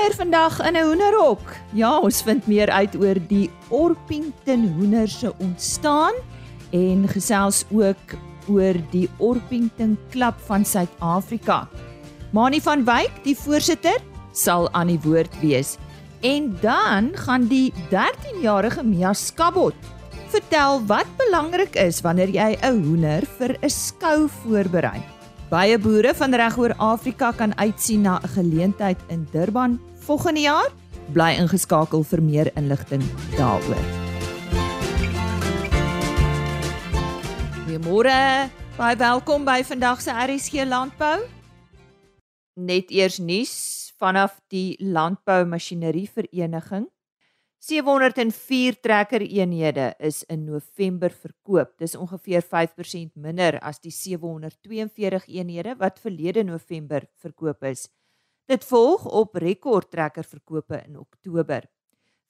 kuier vandag in 'n hoenderhok. Ja, ons vind meer uit oor die Orpington hoender se ontstaan en gesels ook oor die Orpington Klub van Suid-Afrika. Mani van Wyk, die voorsitter, sal aan die woord wees. En dan gaan die 13-jarige Mia Skabot vertel wat belangrik is wanneer jy 'n hoender vir 'n skou voorberei. Baie boere van regoor Afrika kan uitsien na 'n geleentheid in Durban volgende jaar. Bly ingeskakel vir meer inligting daaroor. Goeiemôre. Baie welkom by vandag se RSG Landbou. Net eers nuus vanaf die Landbou Masjinerie Vereniging. 704 trekkereenhede is in November verkoop. Dis ongeveer 5% minder as die 742 eenhede wat verlede November verkoop is. Dit volg op rekordtrekkerverkope in Oktober.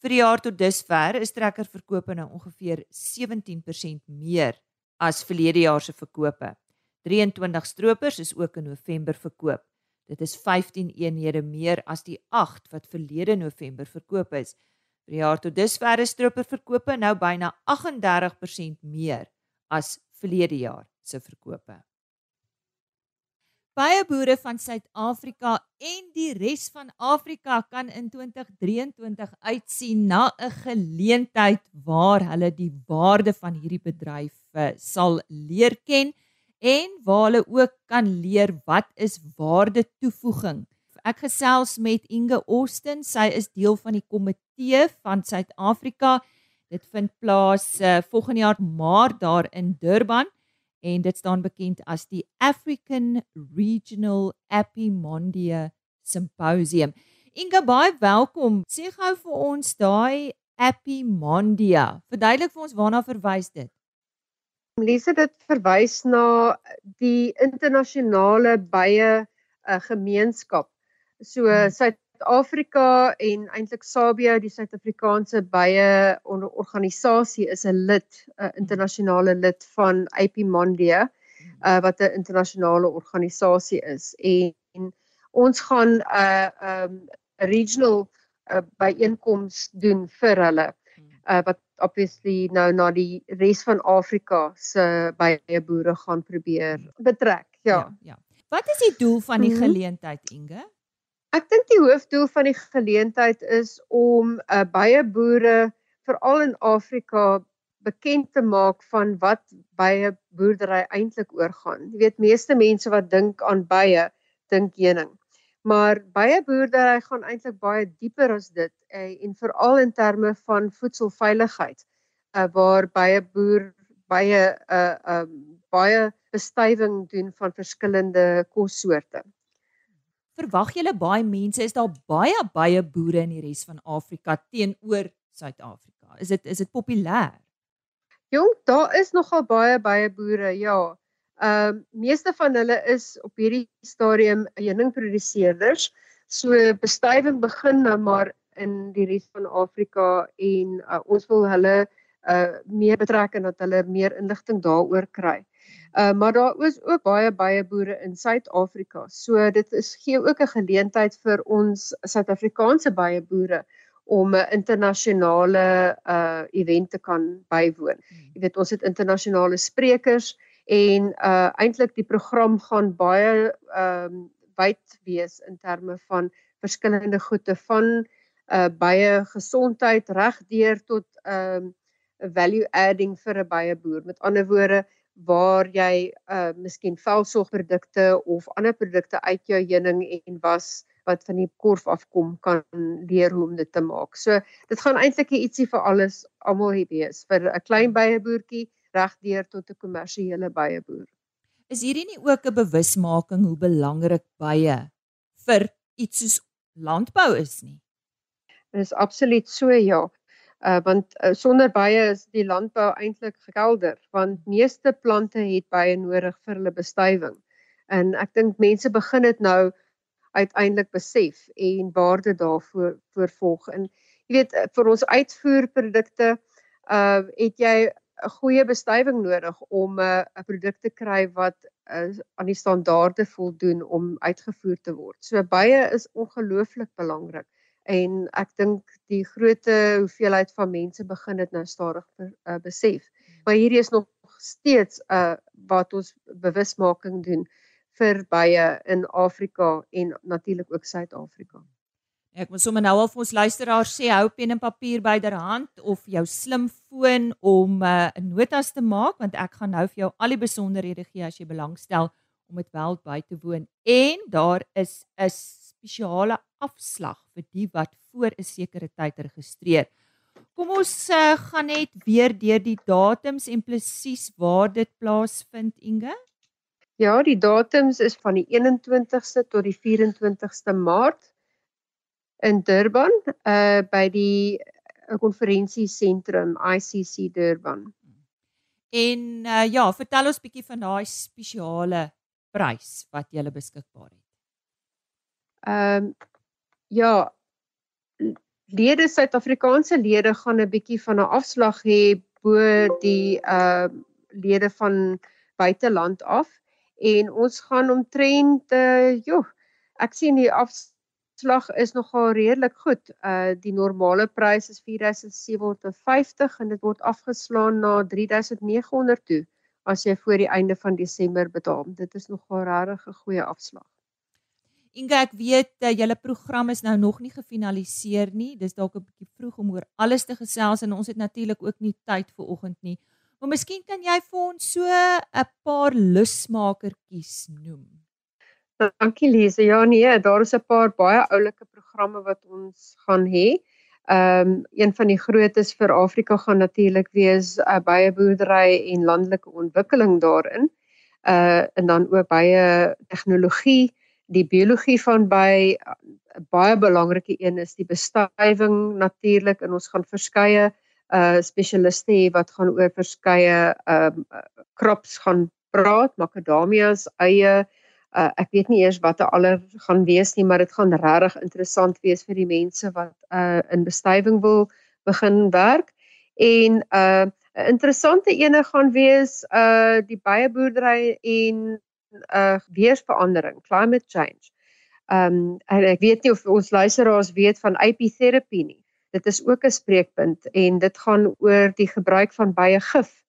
Vir die jaar tot dusver is trekkerverkope nou ongeveer 17% meer as verlede jaar se verkope. 23 stroopers is ook in November verkoop. Dit is 15 eenhede meer as die 8 wat verlede November verkoop is. Vir die jaar tot dusver is stroperverkope nou byna 38% meer as verlede jaar se verkope. Baie boere van Suid-Afrika en die res van Afrika kan in 2023 uitsien na 'n geleentheid waar hulle die waarde van hierdie bedryf sal leer ken en waar hulle ook kan leer wat is waarde toevoeging Ek gesels met Inge Austin. Sy is deel van die komitee van Suid-Afrika. Dit vind plaas uh, volgende jaar Maart daar in Durban en dit staan bekend as die African Regional Epimondia Symposium. Inge, baie welkom. Sê gou vir ons daai Epimondia. Verduidelik vir ons waarna verwys dit. Lise dit verwys na die internasionale baie uh, eh, gemeenskap So hmm. Suid-Afrika en eintlik Sabia, die Suid-Afrikaanse baie organisasie is 'n lid, 'n internasionale lid van APMondia, hmm. uh, wat 'n internasionale organisasie is en, en ons gaan 'n uh, um, regional uh, byeenkoms doen vir hulle uh, wat obviously nou na die res van Afrika se baie boere gaan probeer betrek. Ja. ja, ja. Wat is die doel van die geleentheid, Inge? Ek dink die hoofdoel van die geleentheid is om uh, baie boere veral in Afrika bekend te maak van wat baie boerdery eintlik oorgaan. Jy weet meeste mense wat dink aan baie dink heuning. Maar baie boerdery gaan eintlik baie dieper as dit uh, en veral in terme van voedselveiligheid uh, waar baie boer baie uh, um, baie bestuiving doen van verskillende kossoorte verwag julle baie mense is daar baie baie boere in die res van Afrika teenoor Suid-Afrika. Is dit is dit populêr? Jong, daar is nogal baie baie boere, ja. Ehm uh, meeste van hulle is op hierdie stadium heuningproduseerders. So bestuiving begin nou maar in die res van Afrika en uh, ons wil hulle uh meer betrek en dat hulle meer inligting daaroor kry. Uh, maar daar is ook baie baie boere in Suid-Afrika. So dit is gee ook 'n geleentheid vir ons Suid-Afrikaanse baie boere om 'n internasionale uh event te kan bywoon. Hmm. Jy weet ons het internasionale sprekers en uh eintlik die program gaan baie ehm um, wyd wees in terme van verskillende goede van uh baie gesondheid regdeur tot ehm um, value adding vir 'n baie boer. Met ander woorde, waar jy uh miskien velsorgprodukte of ander produkte uit jou heuning en was wat van die korf afkom kan leer hoe om dit te maak. So dit gaan eintlik ietsie vir alles almal hier wees vir 'n klein byeboertjie regdeur tot 'n kommersiële byeboer. Is hierdie nie ook 'n bewusmaking hoe belangrik bye vir iets soos landbou is nie? Dit is absoluut so ja uh, want uh, sonder baie is die landbou eintlik gekelder want meeste plante het baie nodig vir hulle bestuiving. En ek dink mense begin dit nou uiteindelik besef en waarde daarvoor voorvolg. En jy weet eh, vir ons uitvoerprodukte uh het jy 'n goeie bestuiving nodig om 'n uh, produk te kry wat uh, aan die standaarde voldoen om uitgevoer te word. So baie is ongelooflik belangrik en ek dink die grootte hoeveelheid van mense begin dit nou stadig uh, besef. Maar hierdie is nog steeds uh wat ons bewusmaking doen vir baie in Afrika en natuurlik ook Suid-Afrika. Ek moet sommer nou al vir ons luisteraars sê hou pen en papier byderhand of jou slimfoon om 'n uh, notas te maak want ek gaan nou vir jou al die besonderhede gee as jy belangstel om dit wel by te woon en daar is 'n spesiale afslag vir die wat voor 'n sekere tyd registreer. Kom ons uh, gaan net weer deur die datums en presies waar dit plaasvind Inge. Ja, die datums is van die 21ste tot die 24ste Maart in Durban uh by die uh, konferensiesentrum ICC Durban. En uh ja, vertel ons bietjie van daai spesiale prys wat jy beskikbaar het. Ehm um, ja, lede Suid-Afrikaanse lede gaan 'n bietjie van 'n afslag hê bo die ehm uh, lede van buiteland af en ons gaan omtrent uh joh, ek sien die afslag slag is nogal redelik goed. Uh die normale prys is 4750 en dit word afgeslaan na 3900 toe as jy voor die einde van Desember betaal. Dit is nogal regtig 'n goeie afslag. Inge, ek weet uh, julle program is nou nog nie gefinaliseer nie. Dis dalk 'n bietjie vroeg om oor alles te gesels en ons het natuurlik ook nie tyd vir oggend nie. Maar miskien kan jy vir ons so 'n paar lusmakertjies noem. Dankie Lise. Ja nee, daar is 'n paar baie oulike programme wat ons gaan hê. Ehm um, een van die grootes vir Afrika gaan natuurlik wees uh, baie boerdery en landelike ontwikkeling daarin. Uh en dan ook baie tegnologie, die biologie van by 'n baie belangrike een is die bestuiving natuurlik en ons gaan verskeie uh spesialiste hê wat gaan oor verskeie um, crops gaan praat, makadamias, eie uh, ek weet nie eers wat er aller gaan wees nie, maar dit gaan regtig interessant wees vir die mense wat uh, in bestuiving wil begin werk. En 'n uh, interessante ene gaan wees uh die beieboerdery en uh weersverandering, climate change. Um en ek weet nie of ons luisteraars weet van apitherapie nie. Dit is ook 'n spreekpunt en dit gaan oor die gebruik van baie gif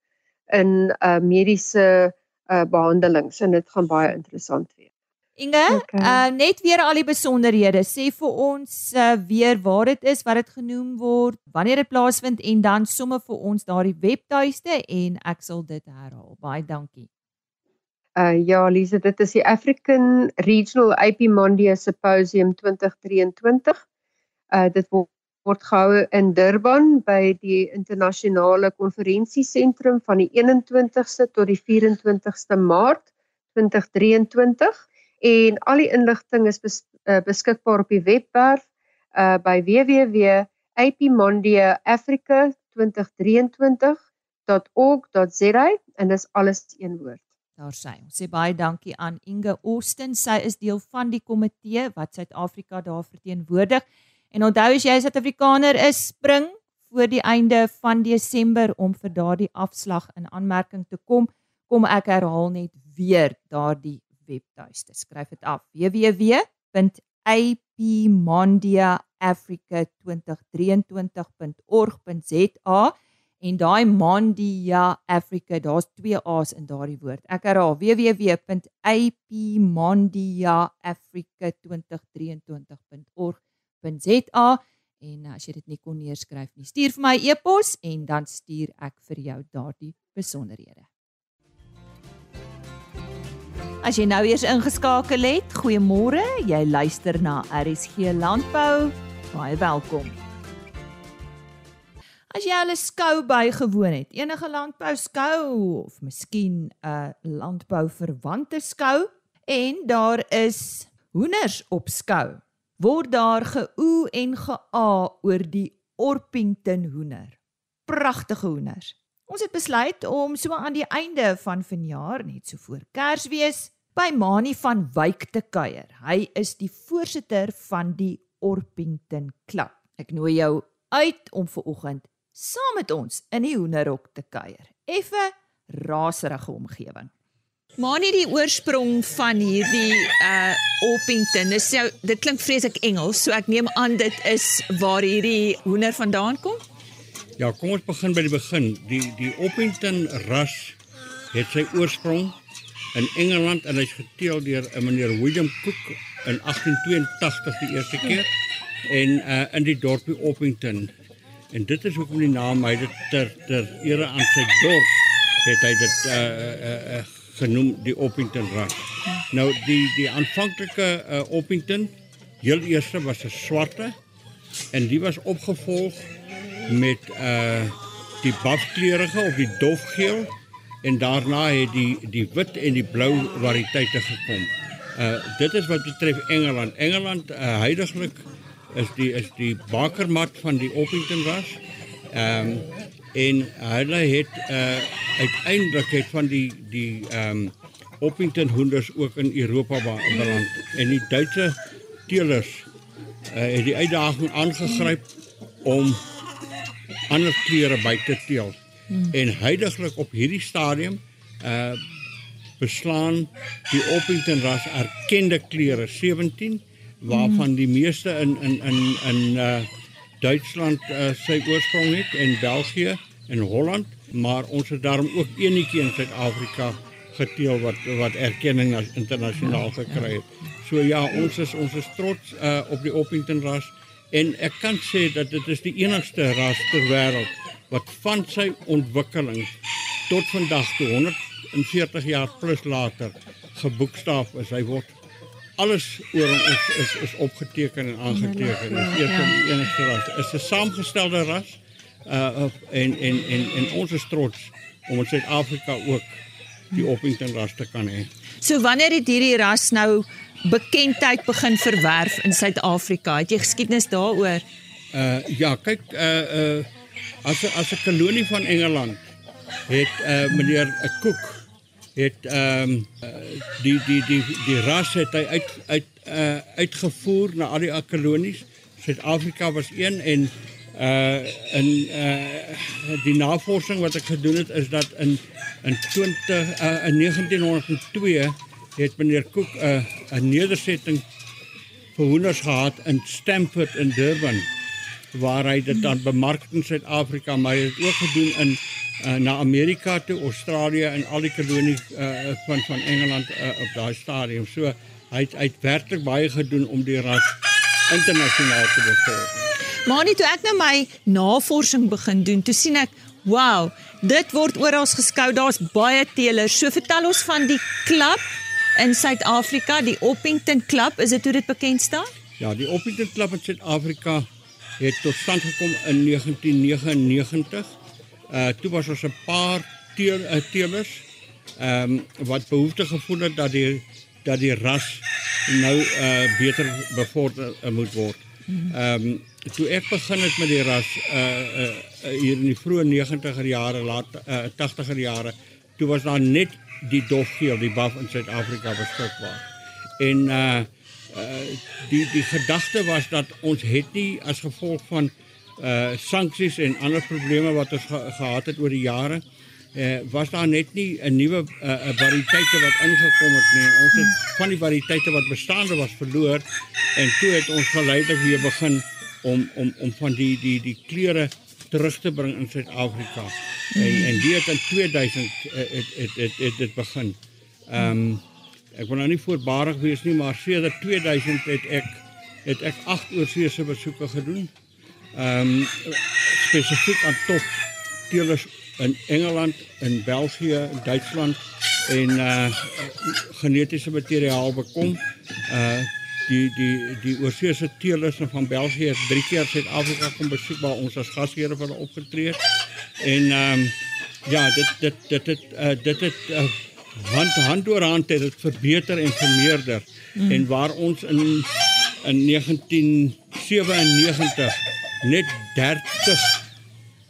in uh mediese uh behandelings en dit gaan baie interessant wees. Inge, okay. uh net weer al die besonderhede. Sê vir ons uh weer waar dit is, wat dit genoem word, wanneer dit plaasvind en dan somme vir ons daardie webtuiste en ek sal dit herhaal. Baie dankie. Uh ja, Lise, dit is die African Regional IP Mondia Symposium 2023. Uh dit word word gehou in Durban by die internasionale konferensiesentrum van die 21ste tot die 24ste Maart 2023 en al die inligting is bes, uh, beskikbaar op die webwerf uh, by www.apmondia.africa2023.org.za en dis alles een woord. Daar sê ons sê baie dankie aan Inge Austin. Sy is deel van die komitee wat Suid-Afrika daar verteenwoordig. En onthou as jy 'n Suid-Afrikaner is, spring voor die einde van Desember om vir daardie afslag in aanmerking te kom. Kom ek herhaal net weer daardie webtuiste. Skryf dit af: www.apmondiaafrica2023.org.za en daai Mondia Africa, daar's twee A's in daardie woord. Ek herhaal: www.apmondiaafrica2023.org www.rsg.za en as jy dit nie kon neerskryf nie, stuur vir my e-pos en dan stuur ek vir jou daardie besonderhede. As jy nou eers ingeskakel het, goeiemôre. Jy luister na RSG Landbou. Baie welkom. As jy 'n skou bygewoon het, enige landbou skou of miskien 'n landbou verwante skou en daar is hoenders op skou word daar geoe en gea oor die Orpington hoender. Pragtige hoenders. Ons het besluit om so aan die einde van vanjaar net so voor Kersfees by Mani van Wyk te kuier. Hy is die voorsitter van die Orpington Klub. Ek nooi jou uit om ver oggend saam met ons in die hoenderhok te kuier. Effe raserige omgewing. Maar nie die oorsprong van hierdie uh Orpington. Dis so dit klink vreeslik Engels, so ek neem aan dit is waar hierdie hoender vandaan kom. Ja, kom ons begin by die begin. Die die Orpington ras het sy oorsprong in Engeland en hy's geteel deur 'n meneer William Cook in 1882 die eerste keer en uh, in die dorpie Orpington. En dit is hoekom die naam hy dit ter ter ere aan sy dorp het hy dit uh, uh, uh, genoem die Orpington ras. Nou die die aanvanklike uh, Orpington heel eerste was 'n swarte en die was opgevolg met uh die bafkleurige of die dofgeel en daarna het die die wit en die blou variëteite gekom. Uh dit is wat betref Engeland. Engeland uh, huidigelik is die is die bakermat van die Orpington ras. Ehm um, en hulle het uh uiteindelik het van die die ehm um, Orpington hoenders ook in Europa beland en die Duitse teelers uh, het die uitdaging aangegryp om ander kleure by te teel. Hmm. En huidigelik op hierdie stadium uh beslaan die Orpington ras erkende kleure 17 waarvan die meeste in in in in uh Duitsland uh, sy oorsprong het en België en Holland, maar ons het daarom ook eenetjie in Suid-Afrika geteel wat wat erkenning as internasionaal gekry het. So ja, ons is ons is trots uh op die Orpington ras en ek kan sê dat dit is die enigste ras ter wêreld wat van sy ontwikkeling tot vandag toe 140 jaar plus later geboekstaaf is. Hy word alles oor hom is is is opgeteken en aangeteken. Dit is een die enigste ras. Dit is 'n saamgestelde ras. Uh en en en en ons is trots om in Suid-Afrika ook die Orpington ras te kan hê. So wanneer het hierdie ras nou bekendheid begin verwerf in Suid-Afrika? Het jy geskiedenis daaroor? Uh ja, kyk uh uh as as 'n kolonie van Engeland het uh meneer 'n Cook het ehm um, die die die die ras het hy uit uit uh uitgevoer na al die kolonies. Suid-Afrika was een en uh in uh die navorsing wat ek gedoen het is dat in in 20 uh, in 1902 het meneer Cook 'n uh, 'n nedersetting vir hoenders gehad in Stamford in Durban waar hy dit dan bemark in Suid-Afrika, maar hy het ook gedoen in uh, na Amerika toe, Australië en al die kolonies uh, van van Engeland uh, op daai stadium. So hy het uitwerklik baie gedoen om die ras internasionaal te bevorder. Maar net toe ek nou my navorsing begin doen, toe sien ek, wow, dit word oral geskou. Daar's baie teelers. So vertel ons van die klub in Suid-Afrika, die Oppington Club. Is dit hoe dit bekend staan? Ja, die Oppington Club in Suid-Afrika het tot stand gekom in 1999. Uh toe was ons 'n paar teel, uh, teelers ehm um, wat behoefte gevoel het dat die dat die ras nou uh beter bevorder uh, moet word. Ehm um, toe ek begin het met die ras uh, uh hier in die vroeë 90er jare, laat uh 80er jare, toe was daar net die dofgeel, die baf in Suid-Afrika beskikbaar. En uh uh die die gedagte was dat ons het nie as gevolg van uh sanksies en ander probleme wat ons ge gehad het oor die jare uh was daar net nie 'n nuwe uh variëteite wat ingekom het nie ons het van die variëteite wat bestaande was verloor en toe het ons geleidelik weer begin om om om van die die die kleure terug te bring in Suid-Afrika en en die het in 2000 uh, het het het het dit begin. Ehm um, ek wil nou nie voorbarig wees nie, maar sedert 2000 het ek het ek 8 oorseese besoeke gedoen. Ehm um, spesifiek aan top teelers in Engeland, in België, in Duitsland en uh genetiese materiaal bekom. Uh die die die oorseese teelers van België het drie keer Suid-Afrika kom besoek waar ons as gasheer vir hulle opgetree het. En ehm um, ja, dit dit dit dit uh, dit het uh, hand hand oor hand het dit verbeter en vermeerder mm. en waar ons in in 1997 net 30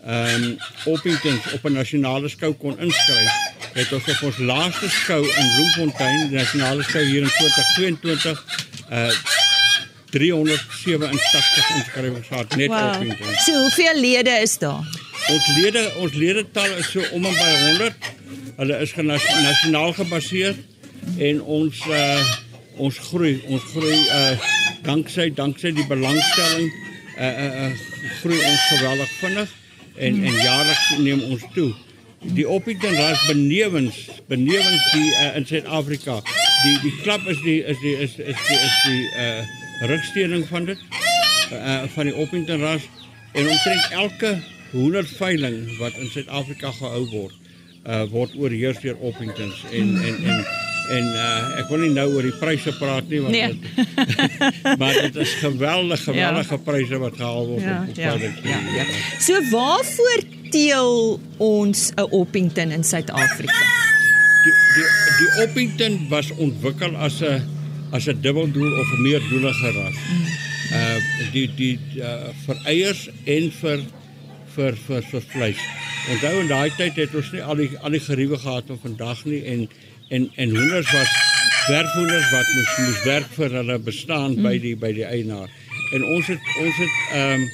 ehm um, Opingtons op 'n nasionale skou kon inskryf. Het ons op ons laaste skou in Bloemfontein, die nasionale skou hier in 2022 uh 387 inskrywings gehad net wow. Opingtons. So hoeveel lede is daar? Ons lede ons ledetal is so om en by 100 Hulle is nasionaal gebaseer en ons uh ons groei, ons groei uh danksy danksy die belangstelling uh uh, groei ons geweldig vinnig en en jaarliks neem ons toe. Die Opington ras benewens benewens die uh, in Suid-Afrika. Die die klap is die is die is is die is die uh rugsteuning van dit uh van die Opington ras en omtrent elke hoenderveiling wat in Suid-Afrika gehou word uh word oorheers deur Opingtons en en en En uh, ek wil nie nou oor die pryse praat nie want nee. dit, maar dit is geweldig geweldige ja. pryse wat gehaal word ja, op ja, ja, ja. So waarvoor teel ons 'n Oppington in Suid-Afrika? Die die die Oppington was ontwikkel as 'n as 'n dubbeldoel of 'n meerdoelige ras. Uh die die uh, vir eiers en vir vir vir vir vleis. Onthou in daai tyd het ons nie al die al die geriewe gehad van vandag nie en en en hoenders was werkhoenders wat moes moes werk vir hulle bestaan mm. by die by die eienaar. En ons het ons het ehm um,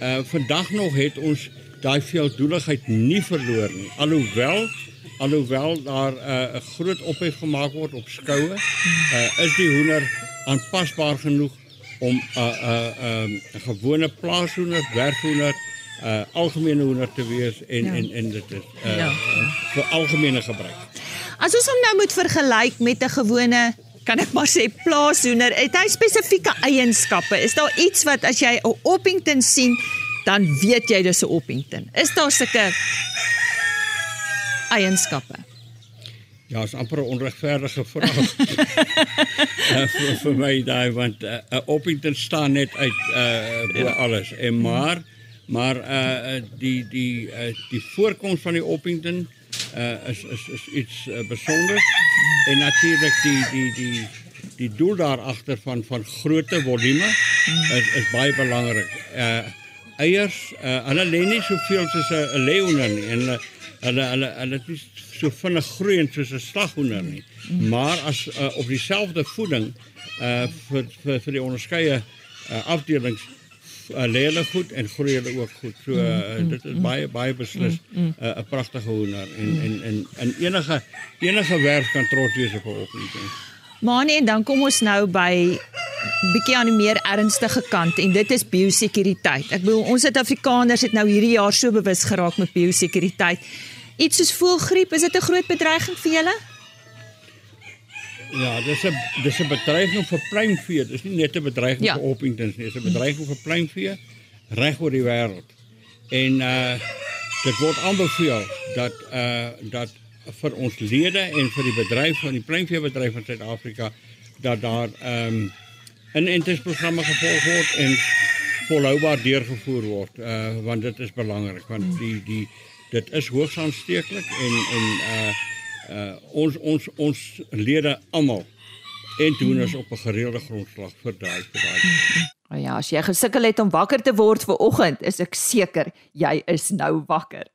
uh vandag nog het ons daai veeldoeligheid nie verloor nie. Alhoewel alhoewel daar eh, 'n uh, groot ophef gemaak word op skoue, uh is die hoender aanpasbaar genoeg om 'n uh, 'n uh, 'n um, gewone plaashoender, werkhoender uh algemene hoender te wees en ja. en en dit is uh, ja. vir algemene gebruik. As ons hom nou moet vergelyk met 'n gewone kan ek maar sê plaashoender, het hy spesifieke eienskappe? Is daar iets wat as jy 'n Oppington sien, dan weet jy dis 'n Oppington? Is daar sulke eienskappe? Ja, is amper 'n onregverdige vraag. uh, vir, vir my daai want 'n uh, Oppington staan net uit uh bo ja. alles. En maar maar uh die die uh, die voorkoms van die Oppington uh, is is is iets uh, besonders en natuurlik die die die die doel daar agter van van grootte volume is is baie belangrik. Uh eiers, uh, hulle lê nie soveel soos 'n leeuhoender nie en hulle hulle is so vinnig groeiend soos 'n slaghoender nie. Maar uh, op dieselfde voeding vir vir die onderskeie uh, uh, lê hulle goed en groei hulle ook goed. So uh, dit is baie baie beslis 'n uh, pragtige hoender en en en en enige enige werf kan trots wees op 'n opleiding. Maar nee, dan kom ons nou by bietjie aan die meer ernstige kant en dit is biosekuriteit. Ek bedoel ons Suid-Afrikaners het nou hierdie jaar so bewus geraak met biosekuriteit. Iets soos voëlgriep, is dit 'n groot bedreiging vir julle? Ja, dis 'n dis 'n bedreiging vir pluimvee. Dis nie net 'n bedreiging ja. vir Opingtons nie, dis 'n bedreiging vir pluimvee reg oor die wêreld. En uh dit word aanbeveel dat uh dat vir ons lede en vir die bedryf van die pluimveebedryf in Suid-Afrika dat daar ehm um, 'n inentingprogramme gevolg word en volhoubaar deurgevoer word. Uh want dit is belangrik want die die dit is hoogs aansteeklik en en uh uh ons ons ons lede almal en doen ons op 'n gereelde grondslag vir daai vir daai. O ja, as jy gesukkel het om wakker te word vir oggend, is ek seker jy is nou wakker.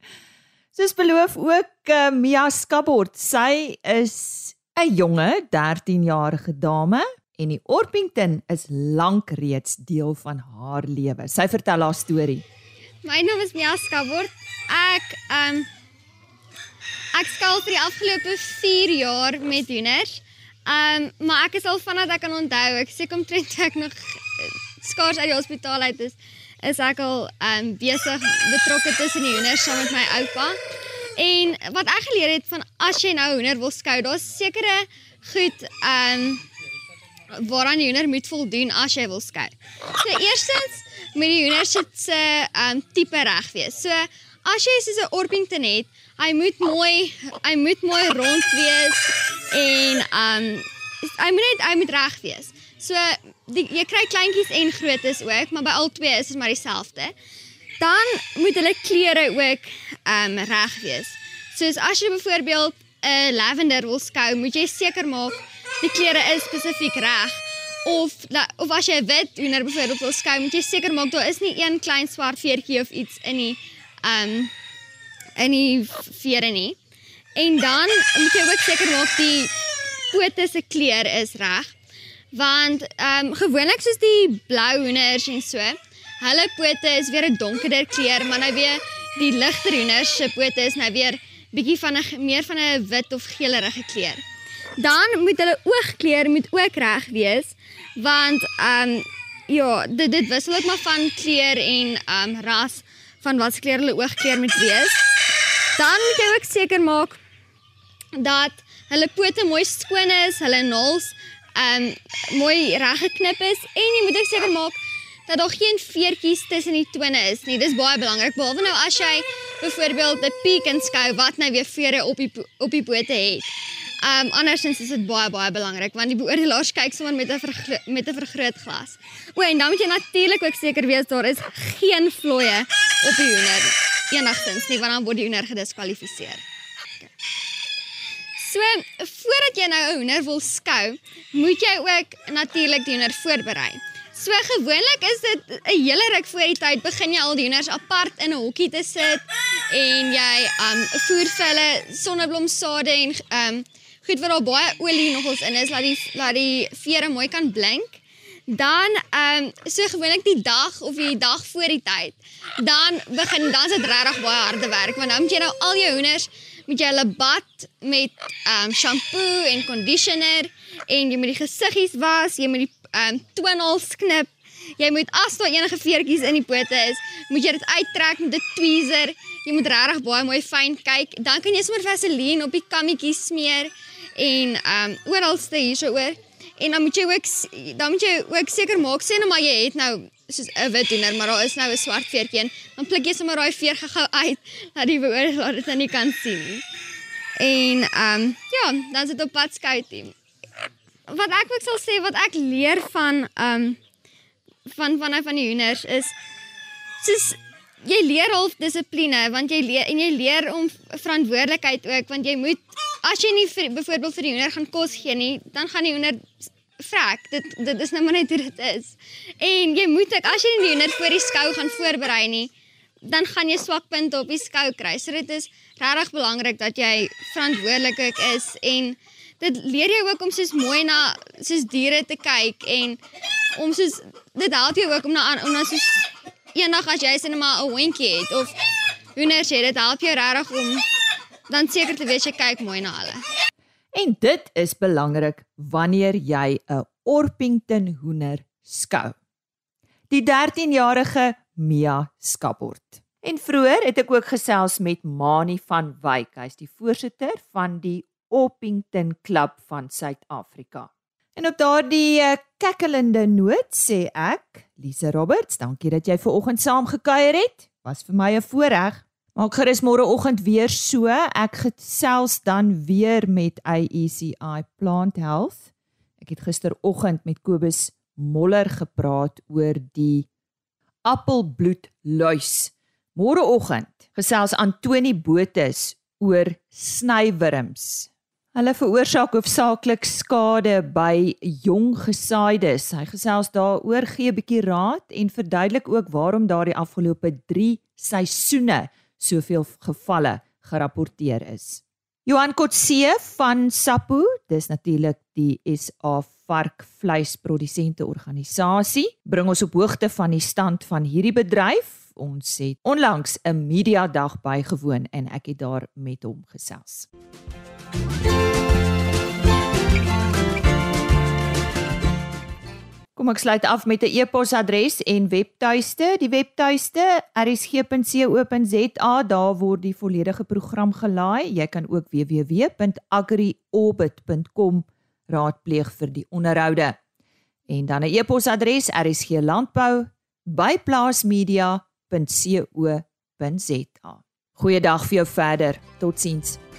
Soos beloof ook uh, Mia Skabort, sy is 'n jonge 13-jarige dame en die Orpington is lank reeds deel van haar lewe. Sy vertel haar storie. My naam is Mia Skabort. Ek um Ek skaal vir die afgelope 4 jaar met hoenders. Ehm, um, maar ek is al vanaf ek kan onthou, ek sê kom trend ek nog eh, skaars uit die hospitaal uit is, is ek al ehm um, besig betrokke tussen die hoenders saam met my oupa. En wat ek geleer het van as jy nou hoender wil skou, daar's sekere goed ehm um, waaraan die hoender moet voldoen as jy wil skou. So eerstens moet die hoender se ehm um, tipe reg wees. So as jy soos 'n Orpington het, hy moet mooi hy moet mooi rond wees en um hy moet net hy moet reg wees. So die, jy kry kleintjies en grootes ook, maar by al twee is dit maar dieselfde. Dan moet hulle klere ook um reg wees. Soos as jy byvoorbeeld 'n lavender wil skou, moet jy seker maak die klere is spesifiek reg. Of of as jy 'n wit hoender byvoorbeeld wil skou, moet jy seker maak daar is nie een klein swart veertjie of iets in nie. Um in die vere nie. En dan moet jy ook seker maak die pote se kleur is reg. Want ehm um, gewoonlik soos die blou hoenders en so, hulle pote is weer 'n donkerder kleur, maar nou weer die ligter hoenders se pote is nou weer bietjie van 'n meer van 'n wit of geelerige kleur. Dan moet hulle oogkleur moet ook reg wees want ehm um, ja, dit dit wissel ook maar van kleur en ehm um, ras van wat kleur hulle oogkleur moet wees. Dan moet jy ook seker maak dat hulle pote mooi skoon is, hulle naels ehm um, mooi reg geknip is en jy moet ook seker maak dat daar geen veertjies tussen die tone is nie. Dis baie belangrik. Behalwe nou as jy byvoorbeeld 'n piek inskou wat nou weer vere op die op die pote het. Um andersins is dit baie baie belangrik want die beoordelaars kyk sommer met 'n met 'n vergrootglas. O, en dan moet jy natuurlik ook seker wees daar is geen vlooie op die hoender enigstens nie want dan word die hoender gediskwalifiseer. So, voordat jy nou 'n hoender wil skou, moet jy ook natuurlik die hoender voorberei. So gewoonlik is dit 'n hele ruk voor die tyd begin jy al die hoenders apart in 'n hokkie te sit en jy um voer vir hulle sonneblomsade en um goed wat daar baie olie nogals in is laat die laat die vere mooi kan blink. Dan um so gewoonlik die dag of die dag voor die tyd. Dan begin dan is dit regtig baie harde werk want dan moet jy nou al jou hoenders moet jy hulle bad met um shampoo en conditioner en jy moet die gesiggies was, jy moet die um toenails knip. Jy moet as daar enige veertjies in die pote is, moet jy dit uittrek met 'n tweezer. Jy moet regtig baie mooi fyn kyk. Dan kan jy sommer vaseline op die kammetjies smeer en um oralste hierso oor. En dan moet jy ook dan moet jy ook seker maak sê nou maar jy het nou soos 'n wit hoender, maar daar is nou 'n swart veertjie in. Dan pluk jy sommer daai veer gou uit dat die beoordelaar dit nie kan sien nie. En um ja, dan sit op pad skou team wat ek ook sal sê wat ek leer van ehm um, van van van die hoenders is soos jy leer half dissipline want jy leer en jy leer om verantwoordelikheid ook want jy moet as jy nie vir, byvoorbeeld vir die hoender gaan kos gee nie dan gaan die hoender vrek. Dit dit is nou maar net hoe dit is. En jy moet ook as jy die hoender voor die skou gaan voorberei nie dan gaan jy swak punte op die skou kry. So dit is regtig belangrik dat jy verantwoordelik is en dit leer jou ook om soos mooi na soos diere te kyk en om soos dit help jou ook om na om na soos eendag as jy sien maar 'n hondjie het of hoenders het dit help jou regtig om dan seker te weet jy kyk mooi na hulle. En dit is belangrik wanneer jy 'n Orpington hoender skou. Die 13-jarige Mia Skaport. En vroeër het ek ook gesels met Mani van Wyk. Hy's die voorsitter van die Orpington Club van Suid-Afrika. En op daardie uh, kekkelende noot sê ek, Lise Roberts, dankie dat jy ver oggend saam gekuier het. Was vir my 'n voorreg. Maak gerus môreoggend weer so. Ek gesels dan weer met AECI Plant Health. Ek het gisteroggend met Kobus Moller gepraat oor die appelbloedluis. Môreoggend gesels Antoni Botus oor snywurms. Hulle veroorsaak hoofsaaklik skade by jong gesaaides. Hy gesels daaroor gee 'n bietjie raad en verduidelik ook waarom daardie afgelope 3 seisoene soveel gevalle gerapporteer is. Johan Kotse van Sapo, dis natuurlik die SA varkvleisprodusente organisasie, bring ons op hoogte van die stand van hierdie bedryf. Ons het onlangs 'n media dag bygewoon en ek het daar met hom gesels. Kom ek sluit af met 'n e-posadres en webtuiste. Die webtuiste rsg.co.za, daar word die volledige program gelaai. Jy kan ook www.agriorbit.com raadpleeg vir die onderhoude. En dan 'n e-posadres rsglandbou@plaasmedia.co.za. Goeiedag vir jou verder. Totsiens.